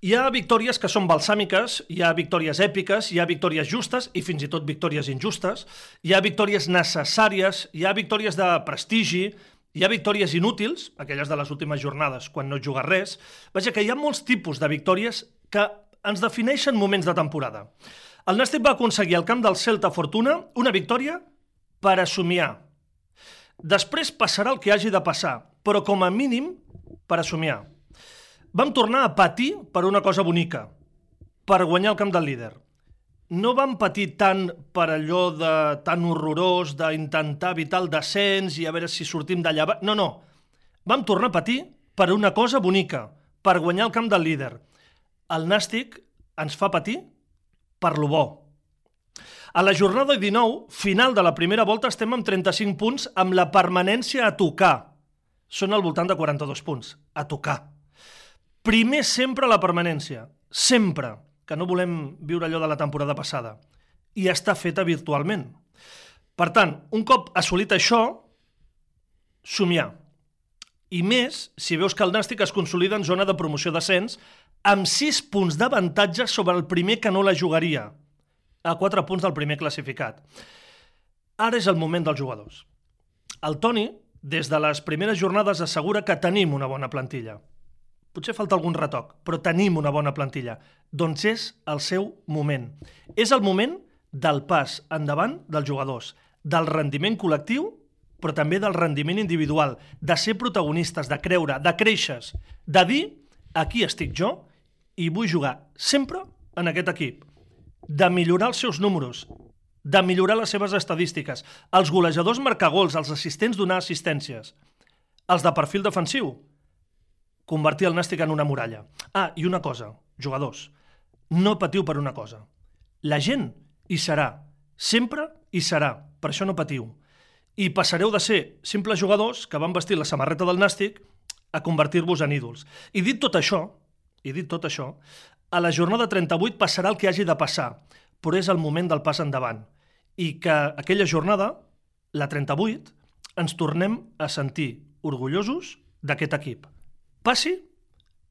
Hi ha victòries que són balsàmiques, hi ha victòries èpiques, hi ha victòries justes i fins i tot victòries injustes, hi ha victòries necessàries, hi ha victòries de prestigi, hi ha victòries inútils, aquelles de les últimes jornades, quan no jugues res. Vaja, que hi ha molts tipus de victòries que ens defineixen moments de temporada. El Nàstic va aconseguir al camp del Celta Fortuna una victòria per assomiar. Després passarà el que hagi de passar, però com a mínim per assomiar vam tornar a patir per una cosa bonica, per guanyar el camp del líder. No vam patir tant per allò de tan horrorós d'intentar evitar el descens i a veure si sortim d'allà... No, no. Vam tornar a patir per una cosa bonica, per guanyar el camp del líder. El nàstic ens fa patir per lo bo. A la jornada 19, final de la primera volta, estem amb 35 punts amb la permanència a tocar. Són al voltant de 42 punts. A tocar. Primer sempre la permanència, sempre, que no volem viure allò de la temporada passada. I està feta virtualment. Per tant, un cop assolit això, somiar. I més si veus que el Nàstic es consolida en zona de promoció d'ascens amb 6 punts d'avantatge sobre el primer que no la jugaria, a 4 punts del primer classificat. Ara és el moment dels jugadors. El Toni, des de les primeres jornades, assegura que tenim una bona plantilla potser falta algun retoc, però tenim una bona plantilla. Doncs és el seu moment. És el moment del pas endavant dels jugadors, del rendiment col·lectiu, però també del rendiment individual, de ser protagonistes, de creure, de créixer, de dir aquí estic jo i vull jugar sempre en aquest equip, de millorar els seus números, de millorar les seves estadístiques, els golejadors marcagols, els assistents donar assistències, els de perfil defensiu, convertir el Nàstic en una muralla. Ah, i una cosa, jugadors, no patiu per una cosa. La gent hi serà, sempre hi serà, per això no patiu. I passareu de ser simples jugadors que van vestir la samarreta del Nàstic a convertir-vos en ídols. I dit tot això, i dit tot això, a la jornada 38 passarà el que hagi de passar, però és el moment del pas endavant. I que aquella jornada, la 38, ens tornem a sentir orgullosos d'aquest equip. Passi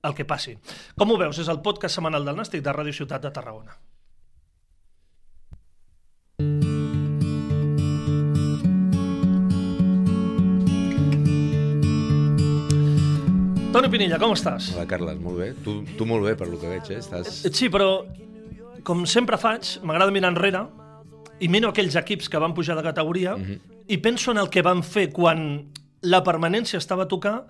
el que passi. Com ho veus? És el podcast setmanal del Nàstic de Ràdio Ciutat de Tarragona. Toni Pinilla, com estàs? Hola, Carles, molt bé. Tu, tu molt bé, per lo que veig, eh? Estàs... Sí, però com sempre faig, m'agrada mirar enrere i miro aquells equips que van pujar de categoria mm -hmm. i penso en el que van fer quan la permanència estava a tocar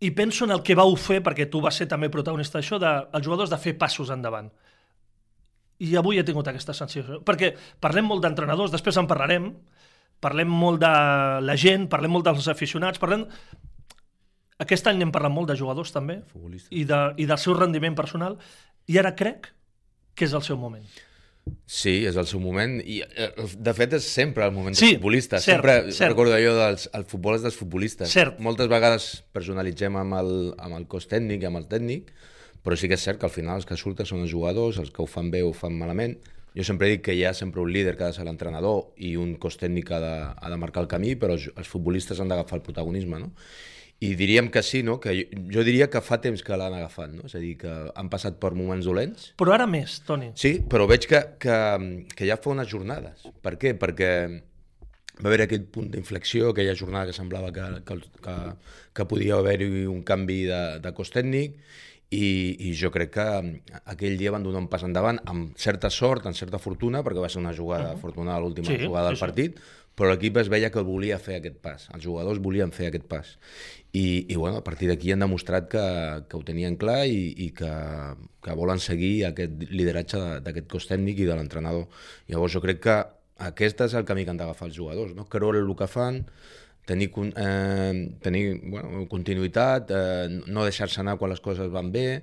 i penso en el que vau fer, perquè tu vas ser també protagonista d'això, de, els jugadors de fer passos endavant. I avui he tingut aquesta sensació. Perquè parlem molt d'entrenadors, després en parlarem, parlem molt de la gent, parlem molt dels aficionats, parlem... Aquest any n'hem parlat molt de jugadors també, i, de, i del seu rendiment personal, i ara crec que és el seu moment. Sí, és el seu moment i eh, de fet és sempre el moment sí, dels futbolistes. Cert, sempre cert. recordo allò dels el futbol és dels futbolistes. Cert. Moltes vegades personalitzem amb el, amb el cos tècnic i amb el tècnic, però sí que és cert que al final els que surten són els jugadors, els que ho fan bé o ho fan malament. Jo sempre dic que hi ha sempre un líder que ha de ser l'entrenador i un cos tècnic ha de, ha de marcar el camí, però els, els futbolistes han d'agafar el protagonisme, no? I diríem que sí, no? que jo, jo diria que fa temps que l'han agafat, no? és a dir, que han passat per moments dolents. Però ara més, Toni. Sí, però veig que, que, que ja fa unes jornades. Per què? Perquè va haver aquest punt d'inflexió, aquella jornada que semblava que, que, que, que podia haver-hi un canvi de, de cos tècnic, i, i jo crec que aquell dia van donar un pas endavant amb certa sort, amb certa fortuna, perquè va ser una jugada uh -huh. afortunada, l'última sí, jugada del sí, partit, sí. Però l'equip es veia que volia fer aquest pas, els jugadors volien fer aquest pas. I, i bueno, a partir d'aquí han demostrat que, que ho tenien clar i, i que, que volen seguir aquest lideratge d'aquest cos tècnic i de l'entrenador. Llavors jo crec que aquest és el camí que han d'agafar els jugadors, no? creure el que fan, tenir, eh, tenir bueno, continuïtat, eh, no deixar-se anar quan les coses van bé,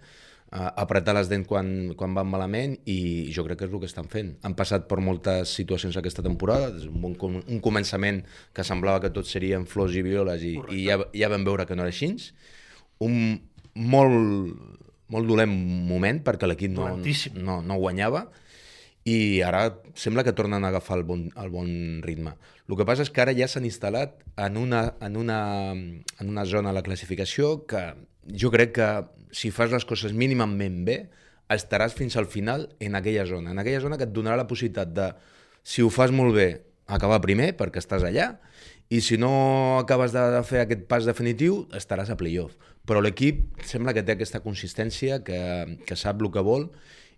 uh, apretar les dents quan, quan van malament i jo crec que és el que estan fent. Han passat per moltes situacions aquesta temporada, és un, bon, un començament que semblava que tot serien flors i violes i, i ja, ja vam veure que no era així. Un molt, molt dolent moment perquè l'equip no, no, no guanyava i ara sembla que tornen a agafar el bon, el bon ritme. El que passa és que ara ja s'han instal·lat en una, en, una, en una zona a la classificació que jo crec que si fas les coses mínimament bé, estaràs fins al final en aquella zona, en aquella zona que et donarà la possibilitat de, si ho fas molt bé, acabar primer, perquè estàs allà, i si no acabes de, fer aquest pas definitiu, estaràs a playoff. Però l'equip sembla que té aquesta consistència, que, que sap el que vol,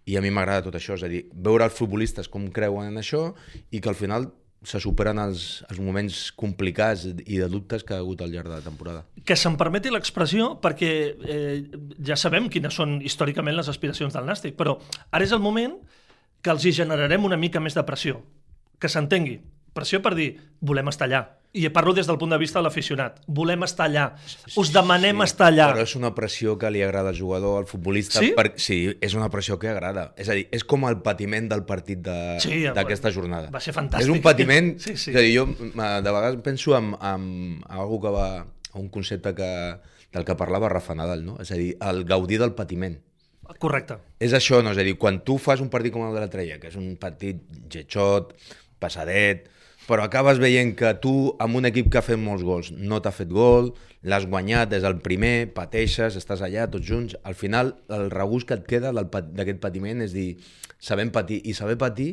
i a mi m'agrada tot això, és a dir, veure els futbolistes com creuen en això i que al final se superen els, els moments complicats i de dubtes que ha hagut al llarg de la temporada. Que se'm permeti l'expressió, perquè eh, ja sabem quines són històricament les aspiracions del Nàstic, però ara és el moment que els hi generarem una mica més de pressió. Que s'entengui. Pressió per dir, volem estar allà. I parlo des del punt de vista de l'aficionat. Volem estar allà. Us demanem sí, estar allà. Però és una pressió que li agrada al jugador, al futbolista. Sí? Per... Sí, és una pressió que agrada. És a dir, és com el patiment del partit Sí, d'aquesta jornada. va ser fantàstic. És un patiment... Sí, sí. És a dir, jo eh, de vegades penso en, en, en algú que va... un concepte que, del que parlava Rafa Nadal, no? És a dir, el gaudir del patiment. Correcte. És això, no? És a dir, quan tu fas un partit com el de la Treia, que és un partit getxot, passadet, però acabes veient que tu, amb un equip que ha fet molts gols, no t'ha fet gol, l'has guanyat des del primer, pateixes, estàs allà tots junts, al final el regust que et queda d'aquest patiment és dir, sabem patir, i saber patir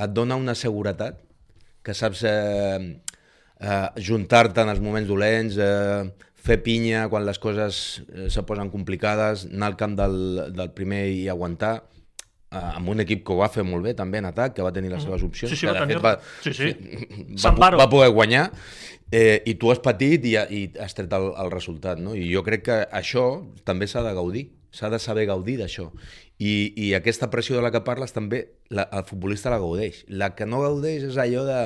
et dona una seguretat que saps eh, eh, juntar-te en els moments dolents, eh, fer pinya quan les coses eh, se posen complicades, anar al camp del, del primer i aguantar, amb un equip que ho va fer molt bé també en atac, que va tenir les seves opcions, Mm. Sí, sí, que de tenir- fet va, sí, sí. va, va poder guanyar, eh, i tu has patit i, i has tret el, el resultat. No? I jo crec que això també s'ha de gaudir, s'ha de saber gaudir d'això. I, I aquesta pressió de la que parles també la, el futbolista la gaudeix. La que no gaudeix és allò de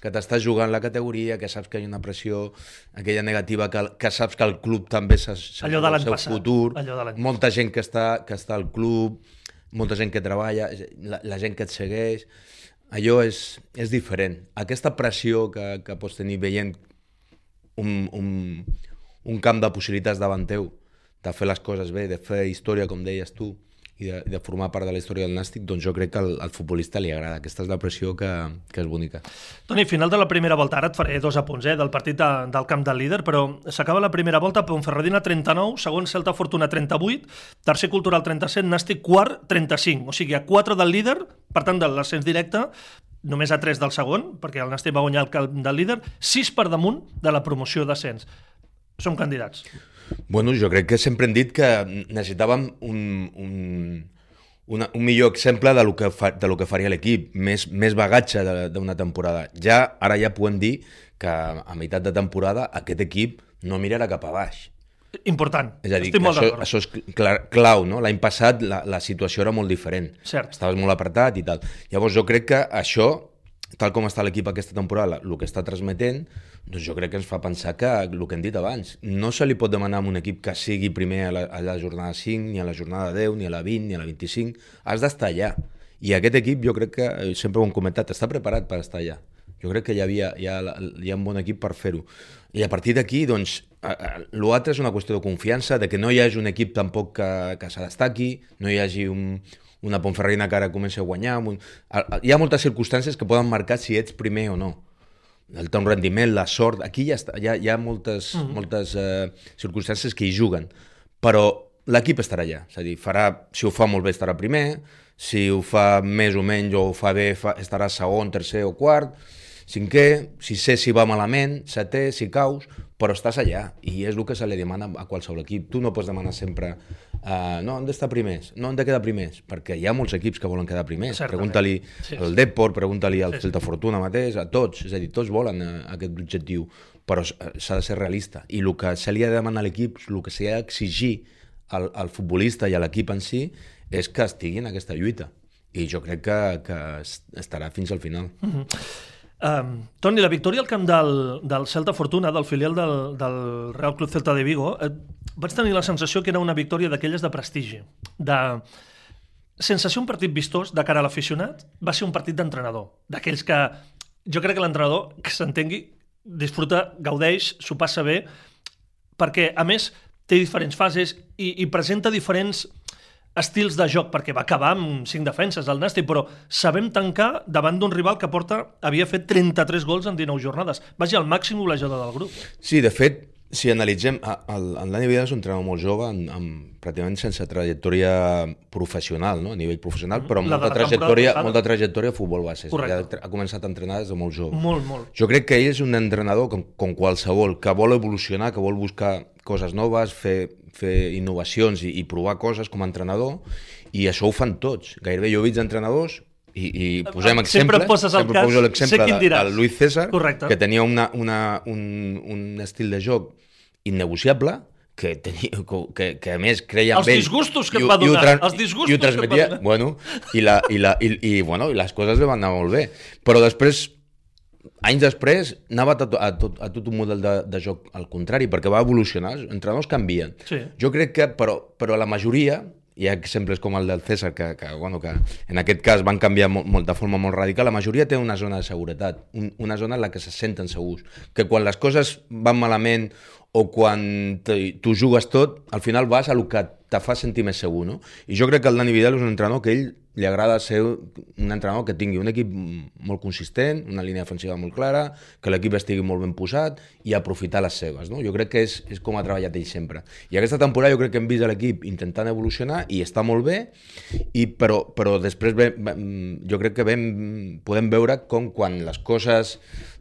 que t'estàs jugant la categoria, que saps que hi ha una pressió, aquella negativa, que, que saps que el club també s'ha el seu passat, futur, allò de molta gent que està, que està al club, molta gent que treballa, la, la gent que et segueix, allò és, és diferent. Aquesta pressió que, que pots tenir veient un, un, un camp de possibilitats davant teu, de fer les coses bé, de fer història, com deies tu, i de, de formar part de la història del Nàstic, doncs jo crec que al, al futbolista li agrada. Aquesta és la pressió que, que és bonica. Toni, final de la primera volta, ara et faré dos apunts eh, del partit de, del camp del líder, però s'acaba la primera volta, Ponferradina 39, segon Celta Fortuna 38, tercer Cultural 37, Nàstic quart 35, o sigui, a 4 del líder, per tant, de l'ascens directe, només a 3 del segon, perquè el Nàstic va guanyar el camp del líder, 6 per damunt de la promoció d'ascens. Som candidats. Bueno, jo crec que sempre hem dit que necessitàvem un, un, una, un millor exemple de lo que, fa, de lo que faria l'equip, més, més bagatge de- d'una temporada. Ja, ara ja podem dir que a meitat de temporada aquest equip no mirarà cap a baix. Important. És a dir, Estic això, això és clar, clau, no? L'any passat la, la situació era molt diferent. Cert. Estaves molt apretat i tal. Llavors jo crec que això, tal com està l'equip aquesta temporada, el que està transmetent, doncs jo crec que ens fa pensar que el que hem dit abans, no se li pot demanar a un equip que sigui primer a la, a la jornada 5, ni a la jornada 10, ni a la 20, ni a la 25. Has d'estar allà. I aquest equip jo crec que, eh, sempre ho hem comentat, està preparat per estar allà. Jo crec que hi havia, hi ha, hi ha un bon equip per fer-ho. I a partir d'aquí, doncs, l'altre és una qüestió de confiança, de que no hi hagi un equip tampoc que, que se destaqui, no hi hagi un, una Ponferrina que ara comença a guanyar. Un... Hi ha moltes circumstàncies que poden marcar si ets primer o no. El teu rendiment, la sort, aquí ja està, hi, ha, hi ha moltes, mm -hmm. moltes eh, circumstàncies que hi juguen, però l'equip estarà allà, és a dir, farà, si ho fa molt bé estarà primer, si ho fa més o menys o ho fa bé fa, estarà segon, tercer o quart, cinquè, si sé si va malament, setè, si caus, però estàs allà i és el que se li demana a qualsevol equip. Tu no pots demanar sempre uh, no, hem d'estar primers, no hem de quedar primers, perquè hi ha molts equips que volen quedar primers. Pregunta-li Sí, al Depor, pregunta-li al Sí, sí. Celta Fortuna mateix, a tots, és a dir, tots volen eh, aquest objectiu, però eh, s'ha de ser realista. I el que se li ha de demanar a l'equip, el que s'ha d'exigir al, al futbolista i a l'equip en si, és que estigui en aquesta lluita. I jo crec que, que es- estarà fins al final. Um, Toni, la victòria al camp del, del Celta Fortuna, del filial del, del Real Club Celta de Vigo, eh, vaig tenir la sensació que era una victòria d'aquelles de prestigi, de... Sense ser un partit vistós de cara a l'aficionat, va ser un partit d'entrenador, d'aquells que jo crec que l'entrenador, que s'entengui, disfruta, gaudeix, s'ho passa bé, perquè, a més, té diferents fases i, i presenta diferents estils de joc, perquè va acabar amb cinc defenses del Nàstic, però sabem tancar davant d'un rival que porta havia fet 33 gols en 19 jornades. Va ser el màxim golejador del grup. Sí, de fet, si analitzem, a- el, el Dani Vidal és un entrenador molt jove, amb, amb, pràcticament sense trajectòria professional, no? a nivell professional, però amb La de molta trajectòria, passada. molta trajectòria a futbol base. Correcte. Ja ha començat a entrenar des de molt jove. Molt, molt. Jo crec que ell és un entrenador com, com qualsevol, que vol evolucionar, que vol buscar coses noves, fer, fer innovacions i, i provar coses com a entrenador, i això ho fan tots. Gairebé jo veig entrenadors i, i posem Sempre poses el sempre cas, poso l'exemple de, del Luis César, Correcte. que tenia una, una, un, un estil de joc innegociable, que, tenia, que, que a més creia Els ell. disgustos que i ho- va donar, els disgustos i ho que transmetia, donar. bueno, i, la, i, la, i, i, bueno, i les coses li van anar molt bé. Però després, anys després, anava a tot, a tot, a tot un model de, de joc al contrari, perquè va evolucionar, els entrenadors canvien. Sí. Jo crec que, però, però la majoria, hi ha exemples com el del César, que, que, bueno, que en aquest cas van canviar molt, molt, de forma molt radical, la majoria té una zona de seguretat, un, una zona en la que se senten segurs, que quan les coses van malament o quan tu jugues tot, al final vas a lo que te fa sentir més segur, no? I jo crec que el Dani Vidal és un entrenador que ell li agrada ser un entrenador que tingui un equip molt consistent, una línia defensiva molt clara, que l'equip estigui molt ben posat i aprofitar les seves, no? Jo crec que és, és com ha treballat ell sempre. I aquesta temporada jo crec que hem vist l'equip intentant evolucionar i està molt bé, i, però, però després ve, jo crec que vam, podem veure com quan les coses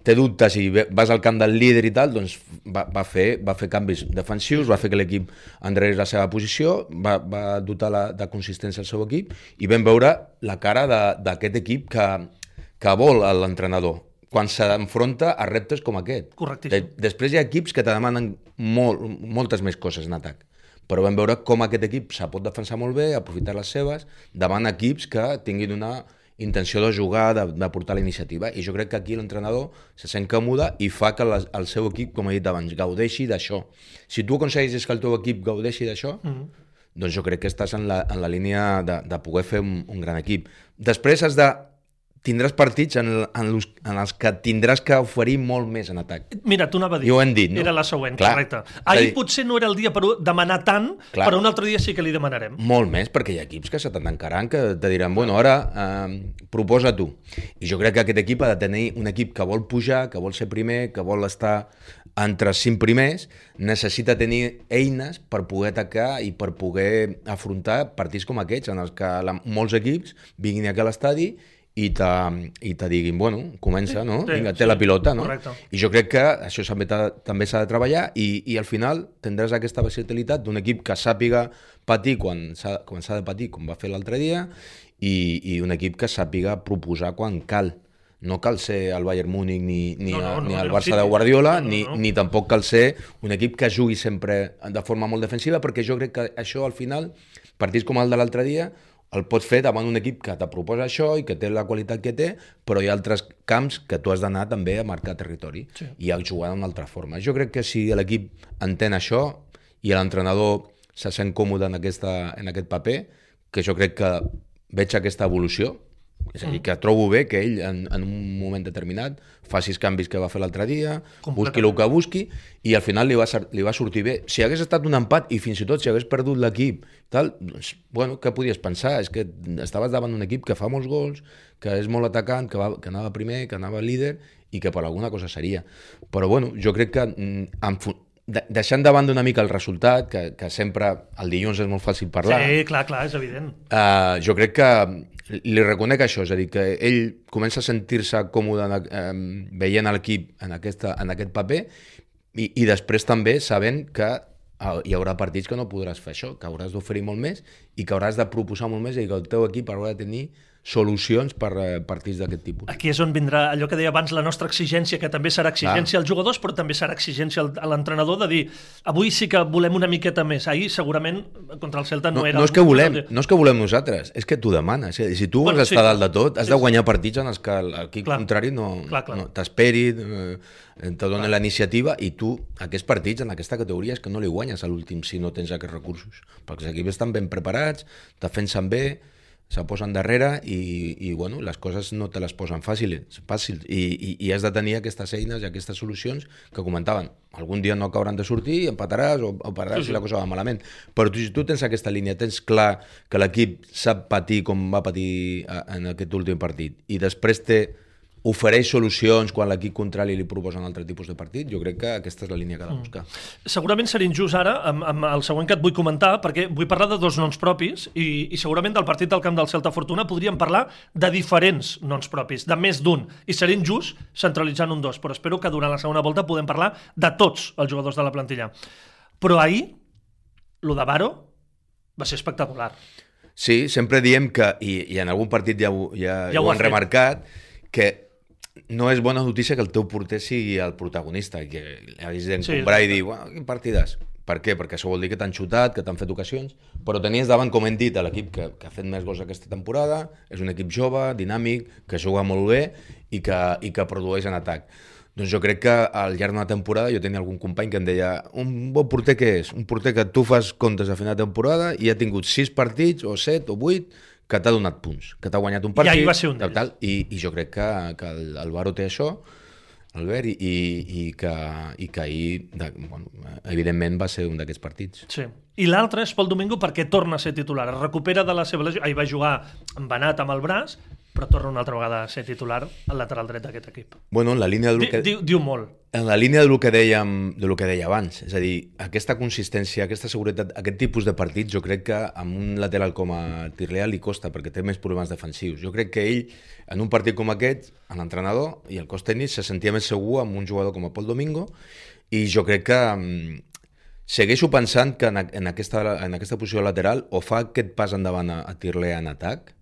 té dubtes i vas al camp del líder i tal, doncs va, va, fer, va fer canvis defensius, va fer que l'equip endarrerís la seva posició, va, va dotar la, de consistència al seu equip i vam veure la cara d'aquest equip que, que vol l'entrenador quan s'enfronta a reptes com aquest. Correctíssim. De, després hi ha equips que te demanen molt, moltes més coses en atac però vam veure com aquest equip se pot defensar molt bé, aprofitar les seves, davant equips que tinguin una intenció de jugar, de, de portar la iniciativa. I jo crec que aquí l'entrenador se sent còmode i fa que la, el seu equip, com he dit abans, gaudeixi d'això. Si tu aconsegueixes que el teu equip gaudeixi d'això, mm -hmm. doncs jo crec que estàs en la, en la línia de, de poder fer un, un gran equip. Després has de tindràs partits en, en, els, en els que tindràs que oferir molt més en atac. Mira, t'ho anava a dir. I ho hem dit, no? Era la següent, Clar. correcte. Ahir dir- potser no era el dia per demanar tant, Clar. però un altre dia sí que li demanarem. Molt més, perquè hi ha equips que se t'encaran, que te diran, bueno, ara eh, proposa tu. I jo crec que aquest equip ha de tenir un equip que vol pujar, que vol ser primer, que vol estar entre els cinc primers, necessita tenir eines per poder atacar i per poder afrontar partits com aquests, en els que la, molts equips vinguin aquí a l'estadi i te, i te diguin, bueno, comença, no? sí, Vinga, té sí, la pilota, no? correcte. I jo crec que això també s'ha de treballar i, i al final tindràs aquesta versatilitat d'un equip que sàpiga patir quan s'ha de patir, com va fer l'altre dia, i, i un equip que sàpiga proposar quan cal. No cal ser el Bayern Múnich ni, ni, No, no, a- no, ni ni el Barça City. de Guardiola, No, no, ni, no. ni tampoc cal ser un equip que jugui sempre de forma molt defensiva, perquè jo crec que això al final, partits com el de l'altre dia, el pots fer davant un equip que te proposa això i que té la qualitat que té, però hi ha altres camps que tu has d'anar també a marcar territori Sí. i a jugar d'una altra forma. Jo crec que si l'equip entén això i l'entrenador se sent còmode en, aquesta, en aquest paper, que jo crec que veig aquesta evolució, és a dir, que trobo bé que ell en, en un moment determinat faci els canvis que va fer l'altre dia, busqui el que busqui, i al final li va, li va sortir bé. Si hagués estat un empat i fins i tot si hagués perdut l'equip, tal, doncs, bueno, què podies pensar? És que estaves davant d'un equip que fa molts gols, que és molt atacant, que, va, que anava primer, que anava líder, i que per alguna cosa seria. Però bueno, jo crec que mm, en, de, deixant de banda una mica el resultat, que, que sempre el dilluns és molt fàcil parlar, Sí, clar, clar, és evident. Uh, jo crec que li reconec això, és a dir, que ell comença a sentir-se còmode en, um, veient l'equip en, aquesta, en aquest paper i, i després també sabent que uh, hi haurà partits que no podràs fer això, que hauràs d'oferir molt més i que hauràs de proposar molt més i que el teu equip haurà de tenir solucions per uh, partits d'aquest tipus. Aquí és on vindrà allò que deia abans, la nostra exigència, que també serà exigència als jugadors, però també serà exigència a l'entrenador de dir, avui sí que volem una miqueta més. Ahir, segurament, contra el Celta no, No, era... no, és que volem, no, no és que volem nosaltres, és que t'ho demanes. Eh? Si tu vols Bueno, bueno, sí, estar clar. dalt de tot, has Sí, de sí. guanyar partits en els que l'equip Clar. contrari no, Clar, clar. no t'esperi, eh, te doni la iniciativa i tu aquests partits en aquesta categoria és que no li guanyes a l'últim si no tens aquests recursos. Perquè els equips estan ben preparats, defensen bé, se posen darrere i, i bueno, les coses no te les posen fàcils, fàcils i, i, i has de tenir aquestes eines i aquestes solucions que comentaven. Algun dia no acabaran de sortir, empataràs o, o pararàs Sí, sí. si la cosa va malament. Però tu, si tu tens aquesta línia, tens clar que l'equip sap patir com va patir a- en aquest últim partit i després té ofereix solucions quan l'equip contrari li proposa un altre tipus de partit. Jo crec que aquesta és la línia que ha de buscar. Mm. Segurament serà injust ara amb, amb el següent que et vull comentar, perquè vull parlar de dos noms propis i, i segurament del partit del camp del Celta Fortuna podríem parlar de diferents noms propis, de més d'un, i seria injust centralitzant un dos, però espero que durant la segona volta podem parlar de tots els jugadors de la plantilla. Però ahir, lo de Baro va ser espectacular. Sí, sempre diem que, i, i en algun partit ja, ho, ja, ja ho, ho han remarcat, que no és bona notícia que el teu porter sigui el protagonista, que hagis d'encombrar sí, i dir, bueno, quin partidàs. Per què? Perquè això vol dir que t'han xutat, que t'han fet ocasions, però tenies davant, com hem dit, l'equip que, que ha fet més gols aquesta temporada, és un equip jove, dinàmic, que juga molt bé i que, i que produeix en atac. Doncs jo crec que al llarg d'una temporada jo tenia algun company que em deia un bon porter què és? Un porter que tu fas comptes a final de temporada i ha tingut 6 partits o 7 o 8 que t'ha donat punts, que t'ha guanyat un partit. I ahir va ser un tal, i, I jo crec que, que el, el Baro té això, Albert, i, i, i, que, i que ahir, de, bueno, evidentment, va ser un d'aquests partits. Sí. I l'altre és pel Domingo perquè torna a ser titular. Es recupera de la seva lesió. Ahir va jugar embanat amb el braç, però torna una altra vegada a ser titular al lateral dret d'aquest equip. Bueno, en la línia del que... Diu, diu molt. En la línia del que, dèiem, del que deia abans, és a dir, aquesta consistència, aquesta seguretat, aquest tipus de partits, jo crec que amb un lateral com a Tirlea li costa, perquè té més problemes defensius. Jo crec que ell, en un partit com aquest, l'entrenador i el cos tècnic se sentia més segur amb un jugador com a Pol Domingo, i jo crec que mm, segueixo pensant que en, en, aquesta, en aquesta posició lateral o fa aquest pas endavant a, a Tirlea en atac,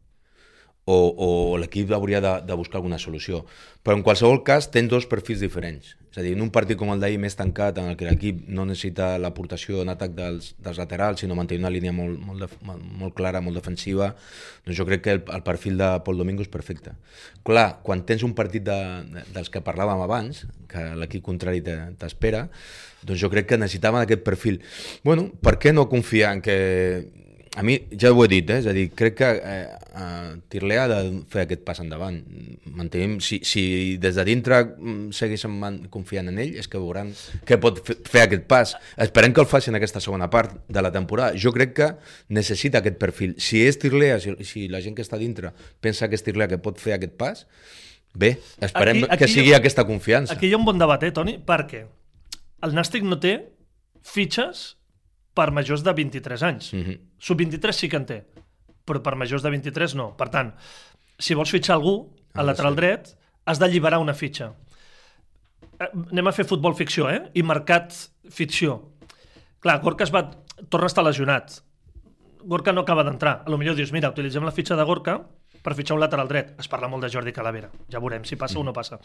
o, o l'equip hauria de, de buscar alguna solució. Però en qualsevol cas tens dos perfils diferents. És a dir, en un partit com el d'ahir més tancat, en el que l'equip no necessita l'aportació en atac dels, dels laterals, sinó mantenir una línia molt, molt, de, molt clara, molt defensiva, doncs jo crec que el, el perfil de Pol Domingo és perfecte. Clar, quan tens un partit de, dels que parlàvem abans, que l'equip contrari t'espera, doncs jo crec que necessitàvem aquest perfil. Bueno, per què no confiar en que a mi, ja ho he dit, eh? és a dir, crec que eh, eh, Tirlé ha de fer aquest pas endavant. Mantenim, si, si des de dintre mm, segueixen confiant en ell, és que veuran que pot fer aquest pas. Esperem que el faci en aquesta segona part de la temporada. Jo crec que necessita aquest perfil. Si és Tirlea, si, si la gent que està dintre pensa que és Tirlea que pot fer aquest pas, bé, esperem aquí, aquí que sigui aquesta confiança. Aquí hi ha un bon debat, eh, Toni? Perquè el Nàstic no té fitxes per majors de 23 anys. Mm -hmm. Sub-23 sí que en té, però per majors de 23 no. Per tant, si vols fitxar algú al lateral sí. dret, has d'alliberar una fitxa. Eh, anem a fer futbol ficció, eh? I mercat ficció. Clar, Gorka es va... torna a estar lesionat. Gorka no acaba d'entrar. A lo millor dius, mira, utilitzem la fitxa de Gorka per fitxar un lateral dret. Es parla molt de Jordi Calavera. Ja veurem si passa mm. o no passa.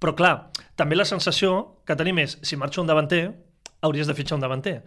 Però clar, també la sensació que tenim és, si marxa un davanter, hauries de fitxar un davanter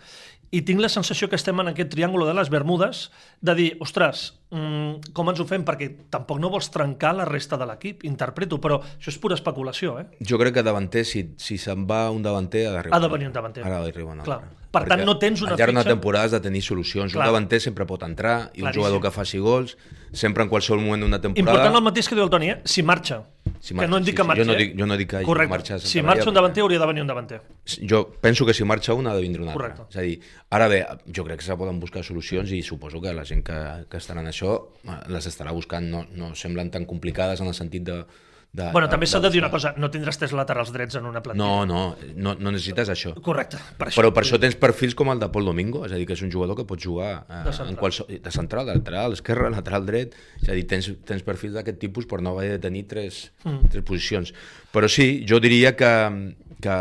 i tinc la sensació que estem en aquest triàngul de les Bermudes de dir, ostres, mmm, com ens ho fem? Perquè tampoc no vols trencar la resta de l'equip, interpreto, però això és pura especulació, eh? Jo crec que davanter, si, si se'n va un davanter, ha d'arribar. Ha de venir un davanter. Ara d'arribar un altre. Per Perquè tant, no tens una fitxa... Al llarg d'una temporada has de tenir solucions. Clar. Un davanter sempre pot entrar i Claríssim. un jugador que faci gols, sempre en qualsevol moment d'una temporada... Important el mateix que diu el Toni, eh? Si marxa. Si marxa, que no em dic sí, que marxa. Jo no dic, jo no dic que Correcte. marxa. Si marxa un davanter, hauria de venir un davanter. Jo penso que si marxa un ha de vindre un altre. Correcte. És a dir, ara bé, jo crec que se poden buscar solucions i suposo que la gent que, que estarà en això eh, les estarà buscant, no, no semblen tan complicades en el sentit de, de, bueno, també s'ha de, de dir una cosa, no tindràs tres laterals drets en una plantilla. No, no, no, no necessites això. Correcte. Per això. Però per això tens perfils com el de Pol Domingo, és a dir, que és un jugador que pot jugar eh, de en qualsevol, de central, de lateral, esquerra, lateral dret, és a dir, tens, tens perfils d'aquest tipus per no haver de tenir tres, mm. tres posicions. Però sí, jo diria que, que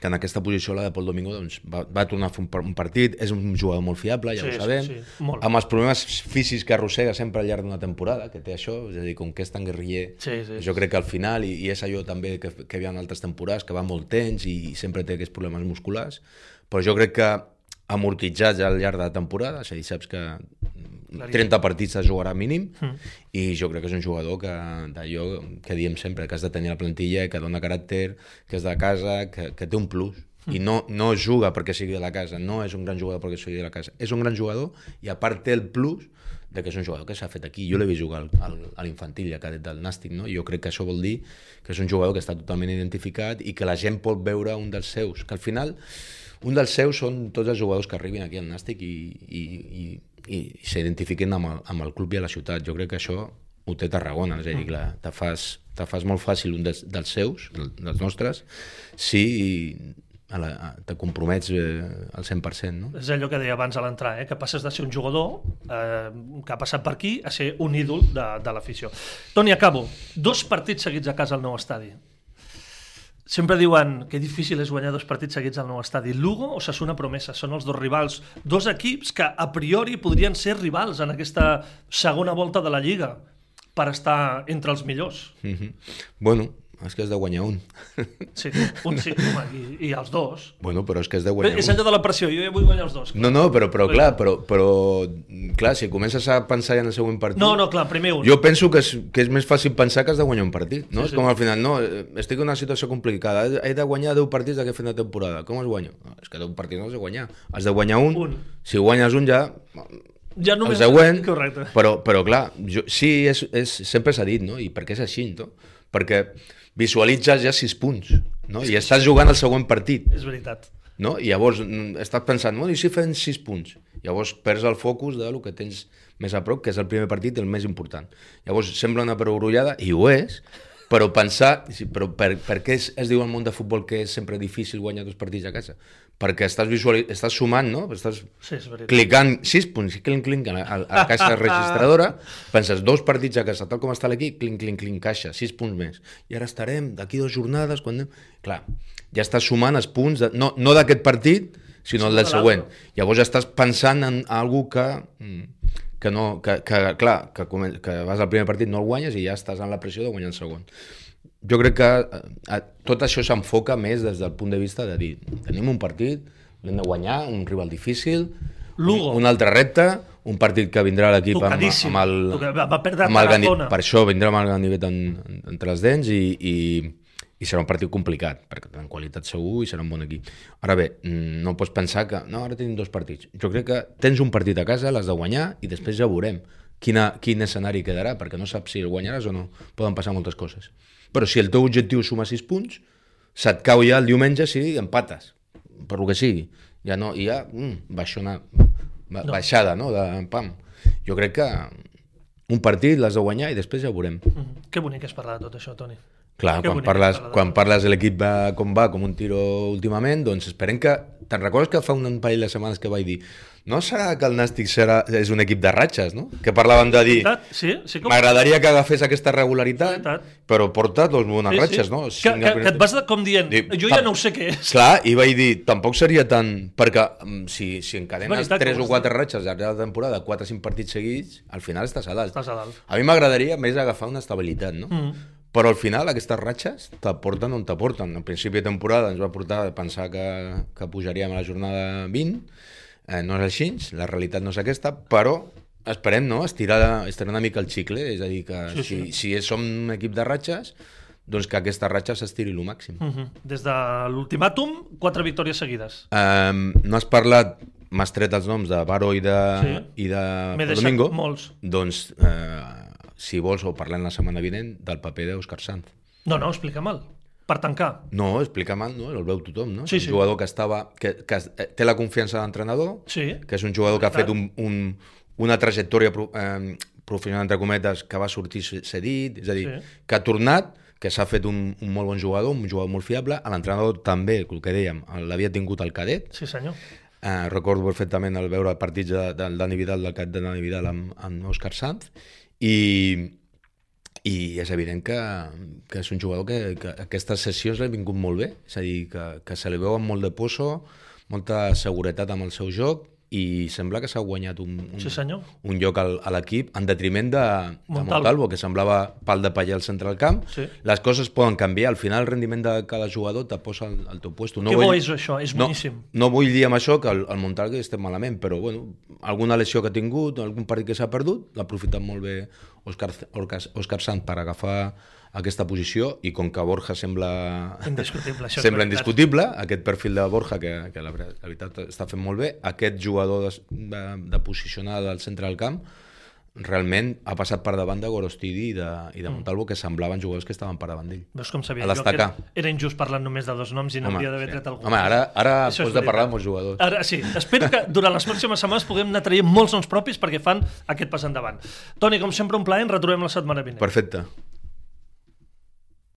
que en aquesta posició la de Pol Domingo doncs, va, va tornar a fer un, un partit, és un jugador molt fiable, ja sí, ho sabem, sí, sí, molt. amb els problemes físics que arrossega sempre al llarg d'una temporada, que té això, és a dir, com que és tan guerriller, sí, sí, jo crec que al final, i, i és allò també que, que hi havia en altres temporades, que va molt temps i, i sempre té aquests problemes musculars, però jo crec que amortitzats al llarg de la temporada, és a dir, saps que 30 partits de jugarà mínim mm. i jo crec que és un jugador que d'allò que diem sempre, que has de tenir la plantilla, que dona caràcter, que és de casa, que, que té un plus. Mm. I no, no juga perquè sigui de la casa, no és un gran jugador perquè sigui de la casa. És un gran jugador i a part té el plus de que és un jugador que s'ha fet aquí. Jo l'he vist jugar al, al, a l'infantil ja cadet del Nàstic, no? jo crec que això vol dir que és un jugador que està totalment identificat i que la gent pot veure un dels seus, que al final un dels seus són tots els jugadors que arribin aquí al Nàstic i, i, i i s'identifiquin amb, el, amb el club i a la ciutat. Jo crec que això ho té Tarragona, és a dir, clar, te fas, te fas molt fàcil un dels, dels seus, del- dels nostres, si a la, a, te compromets eh, al 100%, no? És allò que deia abans a l'entrar, eh? que passes de ser un jugador eh, que ha passat per aquí a ser un ídol de, de l'afició. Toni, acabo. Dos partits seguits a casa al nou estadi. Sempre diuen que difícil és guanyar dos partits seguits al nou estadi. Lugo o Sassuna Promesa són els dos rivals. Dos equips que a priori podrien ser rivals en aquesta segona volta de la Lliga per estar entre els millors. Mm -hmm. Bueno, és que has de guanyar un. Sí, un sí, home, i, i els dos. bueno, però és que has de guanyar és un. allò de la pressió, jo ja vull guanyar els dos. No, no, però, però clar, però, però, clar, si comences a pensar ja en el següent partit... No, no, clar, primer un. Jo penso que és, que és més fàcil pensar que has de guanyar un partit, no? Sí, és sí. com al final, no, estic en una situació complicada, he de guanyar 10 partits d'aquest final de temporada, com els guanyo? No, és que 10 partits no has de guanyar, has de guanyar un, Un. si guanyes un ja, ja el només... següent, Correcte. però, però clar, jo, sí, és, és, sempre s'ha dit, no? I per què és així, no? Perquè visualitzes ja 6 punts, no? I estàs jugant el següent partit, És veritat. no? I llavors mm, estàs pensant, bueno, i si fem 6 punts? Llavors perds el focus de lo que tens més a prop, que és el primer partit el més important. Llavors sembla una perogrullada, i ho és, però pensar, però per, per què es, es diu al món de futbol que és sempre difícil guanyar dos partits a casa? Perquè estàs, visual, estàs sumant, no? Estàs Sí, és veritat. clicant 6 punts, clinc, clinc, a la, a la caixa registradora, penses dos partits a casa, tal com està l'equip, clinc, clinc, clinc, caixa, 6 punts més. I ara estarem d'aquí dues jornades, quan anem... Clar, ja estàs sumant els punts, de, no, no d'aquest partit, sinó el del de següent. Llavors estàs pensant en algú que, mm, que no, que, que clar, que, que vas al primer partit, no el guanyes i ja estàs en la pressió de guanyar el segon. Jo crec que eh, eh, tot això s'enfoca més des del punt de vista de dir, tenim un partit, l'hem de guanyar, un rival difícil, Lugo. un, un altre repte, un partit que vindrà l'equip amb, amb el... Va- perdre amb el Gani- Tarazona. Per això vindrà amb el ganivet en, en, entre els dents i, i, i serà un partit complicat, perquè tenen qualitat segur i serà un bon equip. Ara bé, mm, no pots pensar que no, ara tenim dos partits. Jo crec que tens un partit a casa, l'has de guanyar i després ja veurem quina, quin escenari quedarà, perquè no saps si el guanyaràs o no. Poden passar moltes coses. Però si el teu objectiu és sumar 6 punts, se't cau ja el diumenge si empates, per lo que sigui. Ja no, i ja, mm, baixona, ba, No. baixada, no?, de pam. Jo crec que un partit l'has de guanyar i després ja ho veurem. Mhm. Que bonic és parlar de tot això, Toni. Clar, Que quan parles, parlar de quan parles de l'equip va com va, com un tiro últimament, doncs esperem que... Te'n recordes que fa un parell de setmanes que vaig dir no serà que el Nàstic serà, és un equip de ratxes, no? Que parlaven de dir? Sí, sí, com... m'agradaria que agafés aquesta regularitat, però porta dos bones ratxes, no? Que, que, que et vas de, com dient, Dic, jo ja no ho sé què és. Clar, i vaig dir, tampoc seria tan... Perquè mm, si, si encadenes veritat que tres ho o has quatre ratxes al llarg de la temporada, quatre o cinc partits seguits, al final estàs a dalt. Estàs a dalt. A mi m'agradaria més agafar una estabilitat, no? Mm. Però al final aquestes ratxes t'aporten on t'aporten. Al principi de temporada ens va portar a pensar que, que pujaríem a la jornada 20, eh, no és així, la realitat no és aquesta, però esperem no? estirar, estirar una mica el xicle, és a dir, que Sí, sí, sí. si, si som un equip de ratxes, doncs que aquesta ratxa s'estiri el màxim. Mm. Mhm. Des de l'ultimàtum, quatre victòries seguides. Um, no has parlat, m'has tret els noms de Baro i de, Sí. i de Domingo. molts. Doncs, eh, si vols, ho parlem la setmana vinent del paper d'Òscar Sanz. No, no, explica mal. Per tancar. No, explica mal, no? el veu tothom, no? Sí, sí. un jugador que, estava, que, que eh, té la confiança de l'entrenador, Sí. que és un jugador que ha fet un, un, una trajectòria pro, eh, professional, entre cometes, que va sortir cedit, és a dir, Sí. que ha tornat, que s'ha fet un, un molt bon jugador, un jugador molt fiable, l'entrenador també, el que dèiem, l'havia tingut al cadet, Sí, senyor. Eh, recordo perfectament el veure partits de, del Dani Vidal, del cap de Dani Vidal amb, amb Òscar Sanz i, i és evident que, que és un jugador que, que aquestes sessions l'ha vingut molt bé, és a dir, que, que se li veu amb molt de poso, molta seguretat amb el seu joc i sembla que s'ha guanyat un, un, Sí, senyor. un lloc al, a l'equip en detriment de, de Montalvo. Montalvo, que semblava pal de paller al centre del camp. Sí. Les coses poden canviar, al final el rendiment de cada jugador te posa al, al teu puesto. Que bo és això, és no, boníssim. no vull dir amb això que el, el Montalvo estem malament, però bueno, alguna lesió que ha tingut, algun partit que s'ha perdut, l'ha aprofitat molt bé Òscar, Òscar, Òscar Sant per agafar aquesta posició i com que Borja sembla Indiscutible, això sembla indiscutible, aquest perfil de Borja que, que la, la veritat està fent molt bé, aquest jugador de, de, de posicionar del centre del camp realment ha passat per davant de Gorostidi i de, i de Montalvo, que semblaven jugadors que estaven per davant d'ell. Veus com sabia jo que era, era injust parlant només de dos noms i n'hauria d'haver sí. tret algú. Home, ara, ara Això pots de parlar de molts jugadors. Ara sí, espero que durant les pròximes setmanes puguem anar traient molts noms propis perquè fan aquest pas endavant. Toni, com sempre, un plaer, ens retrobem la setmana vinent. Perfecte.